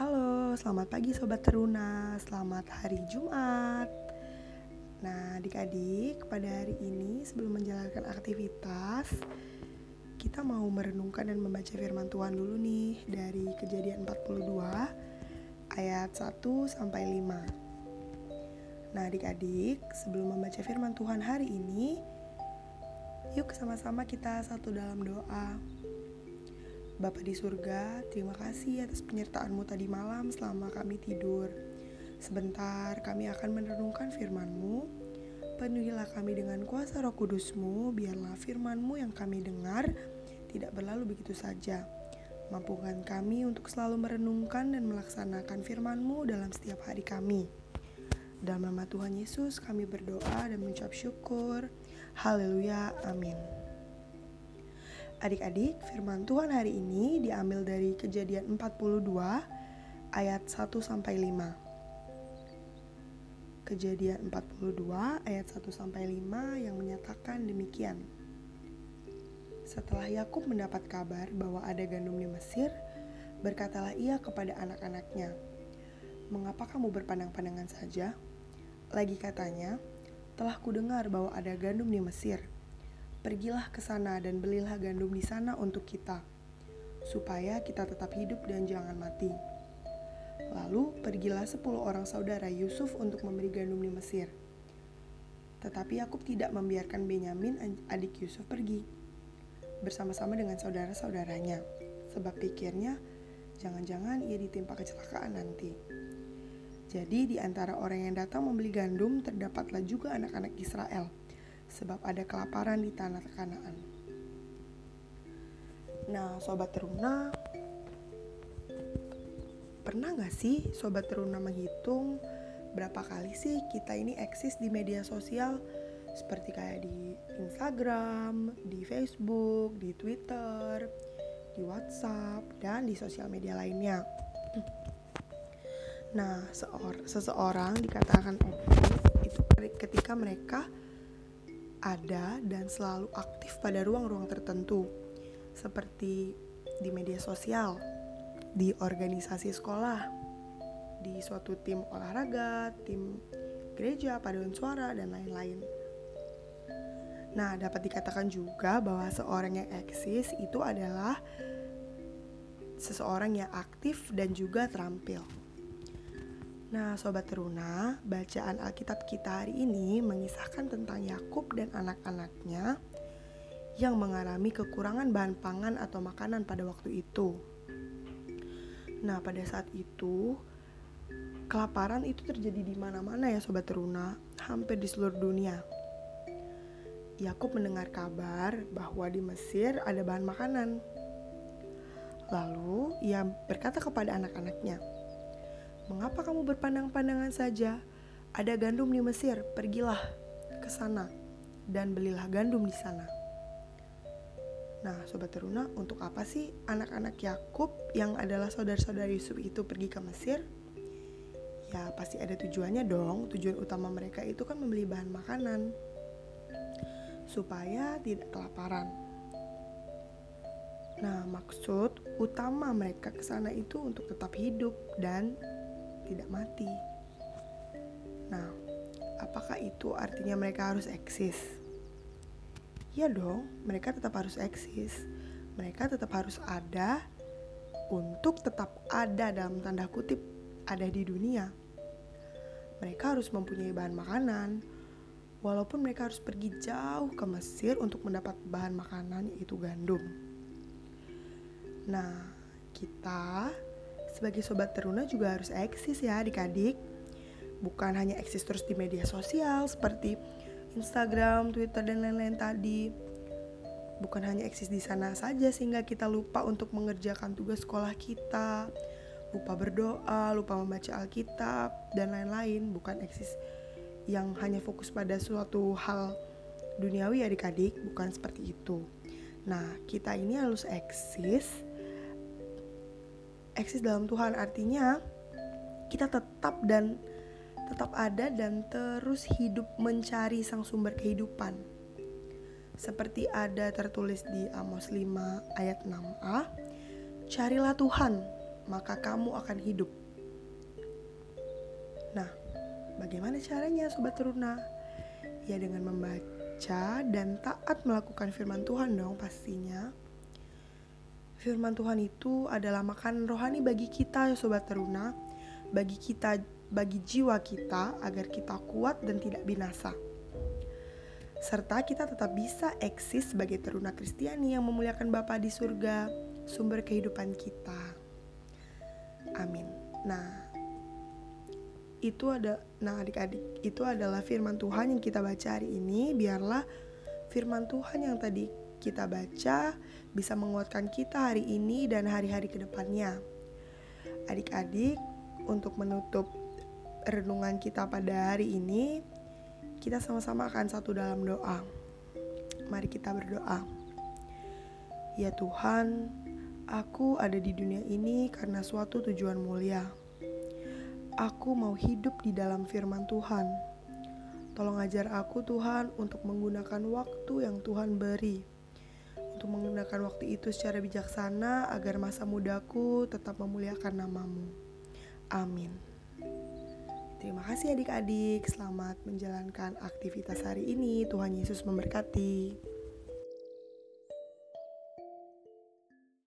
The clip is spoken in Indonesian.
Halo, selamat pagi Sobat Teruna, selamat hari Jumat. Nah adik-adik, pada hari ini sebelum menjalankan aktivitas Kita mau merenungkan dan membaca firman Tuhan dulu nih Dari kejadian 42 ayat 1 sampai 5 Nah adik-adik, sebelum membaca firman Tuhan hari ini Yuk sama-sama kita satu dalam doa Bapa di surga, terima kasih atas penyertaanmu tadi malam selama kami tidur. Sebentar kami akan merenungkan firman-Mu. Penuhilah kami dengan kuasa roh kudus-Mu, biarlah firman-Mu yang kami dengar tidak berlalu begitu saja. Mampukan kami untuk selalu merenungkan dan melaksanakan firman-Mu dalam setiap hari kami. Dalam nama Tuhan Yesus kami berdoa dan mengucap syukur. Haleluya, amin. Adik-adik, firman Tuhan hari ini diambil dari Kejadian 42 ayat 1 sampai 5. Kejadian 42 ayat 1 sampai 5 yang menyatakan demikian. Setelah Yakub mendapat kabar bahwa ada gandum di Mesir, berkatalah ia kepada anak-anaknya, "Mengapa kamu berpandang-pandangan saja?" Lagi katanya, "Telah kudengar bahwa ada gandum di Mesir." Pergilah ke sana dan belilah gandum di sana untuk kita, supaya kita tetap hidup dan jangan mati. Lalu pergilah sepuluh orang saudara Yusuf untuk memberi gandum di Mesir. Tetapi Yakub tidak membiarkan Benyamin adik Yusuf pergi bersama-sama dengan saudara-saudaranya, sebab pikirnya jangan-jangan ia ditimpa kecelakaan nanti. Jadi di antara orang yang datang membeli gandum terdapatlah juga anak-anak Israel sebab ada kelaparan di tanah Kanaan. Nah, sobat teruna, pernah gak sih sobat teruna menghitung berapa kali sih kita ini eksis di media sosial seperti kayak di Instagram, di Facebook, di Twitter, di WhatsApp, dan di sosial media lainnya. Nah, seseorang dikatakan eksis itu ketika mereka ada dan selalu aktif pada ruang-ruang tertentu, seperti di media sosial, di organisasi sekolah, di suatu tim olahraga, tim gereja, paduan suara, dan lain-lain. Nah, dapat dikatakan juga bahwa seorang yang eksis itu adalah seseorang yang aktif dan juga terampil. Nah, sobat teruna, bacaan Alkitab kita hari ini mengisahkan tentang Yakub dan anak-anaknya yang mengalami kekurangan bahan pangan atau makanan pada waktu itu. Nah, pada saat itu kelaparan itu terjadi di mana-mana ya sobat teruna, hampir di seluruh dunia. Yakub mendengar kabar bahwa di Mesir ada bahan makanan. Lalu ia berkata kepada anak-anaknya, Mengapa kamu berpandang-pandangan saja? Ada gandum di Mesir, pergilah ke sana dan belilah gandum di sana. Nah, sobat teruna, untuk apa sih anak-anak Yakub yang adalah saudara-saudara Yusuf itu pergi ke Mesir? Ya, pasti ada tujuannya dong. Tujuan utama mereka itu kan membeli bahan makanan supaya tidak kelaparan. Nah, maksud utama mereka ke sana itu untuk tetap hidup dan tidak mati. Nah, apakah itu artinya mereka harus eksis? Ya dong, mereka tetap harus eksis. Mereka tetap harus ada untuk tetap ada dalam tanda kutip ada di dunia. Mereka harus mempunyai bahan makanan, walaupun mereka harus pergi jauh ke Mesir untuk mendapat bahan makanan yaitu gandum. Nah, kita sebagai sobat teruna juga harus eksis ya adik-adik. Bukan hanya eksis terus di media sosial seperti Instagram, Twitter, dan lain-lain tadi. Bukan hanya eksis di sana saja sehingga kita lupa untuk mengerjakan tugas sekolah kita, lupa berdoa, lupa membaca Alkitab, dan lain-lain. Bukan eksis yang hanya fokus pada suatu hal duniawi adik-adik, bukan seperti itu. Nah, kita ini harus eksis eksis dalam Tuhan artinya kita tetap dan tetap ada dan terus hidup mencari sang sumber kehidupan. Seperti ada tertulis di Amos 5 ayat 6a, carilah Tuhan, maka kamu akan hidup. Nah, bagaimana caranya Sobat Teruna? Ya dengan membaca dan taat melakukan firman Tuhan dong pastinya. Firman Tuhan itu adalah makanan rohani bagi kita Sobat Teruna, bagi kita, bagi jiwa kita agar kita kuat dan tidak binasa serta kita tetap bisa eksis sebagai teruna Kristiani yang memuliakan Bapa di surga, sumber kehidupan kita. Amin. Nah, itu ada nah adik-adik, itu adalah firman Tuhan yang kita baca hari ini. Biarlah firman Tuhan yang tadi kita baca bisa menguatkan kita hari ini dan hari-hari ke depannya. Adik-adik, untuk menutup renungan kita pada hari ini, kita sama-sama akan satu dalam doa. Mari kita berdoa. Ya Tuhan, aku ada di dunia ini karena suatu tujuan mulia. Aku mau hidup di dalam firman Tuhan. Tolong ajar aku Tuhan untuk menggunakan waktu yang Tuhan beri. Untuk menggunakan waktu itu secara bijaksana agar masa mudaku tetap memuliakan namamu. Amin. Terima kasih adik-adik, selamat menjalankan aktivitas hari ini. Tuhan Yesus memberkati.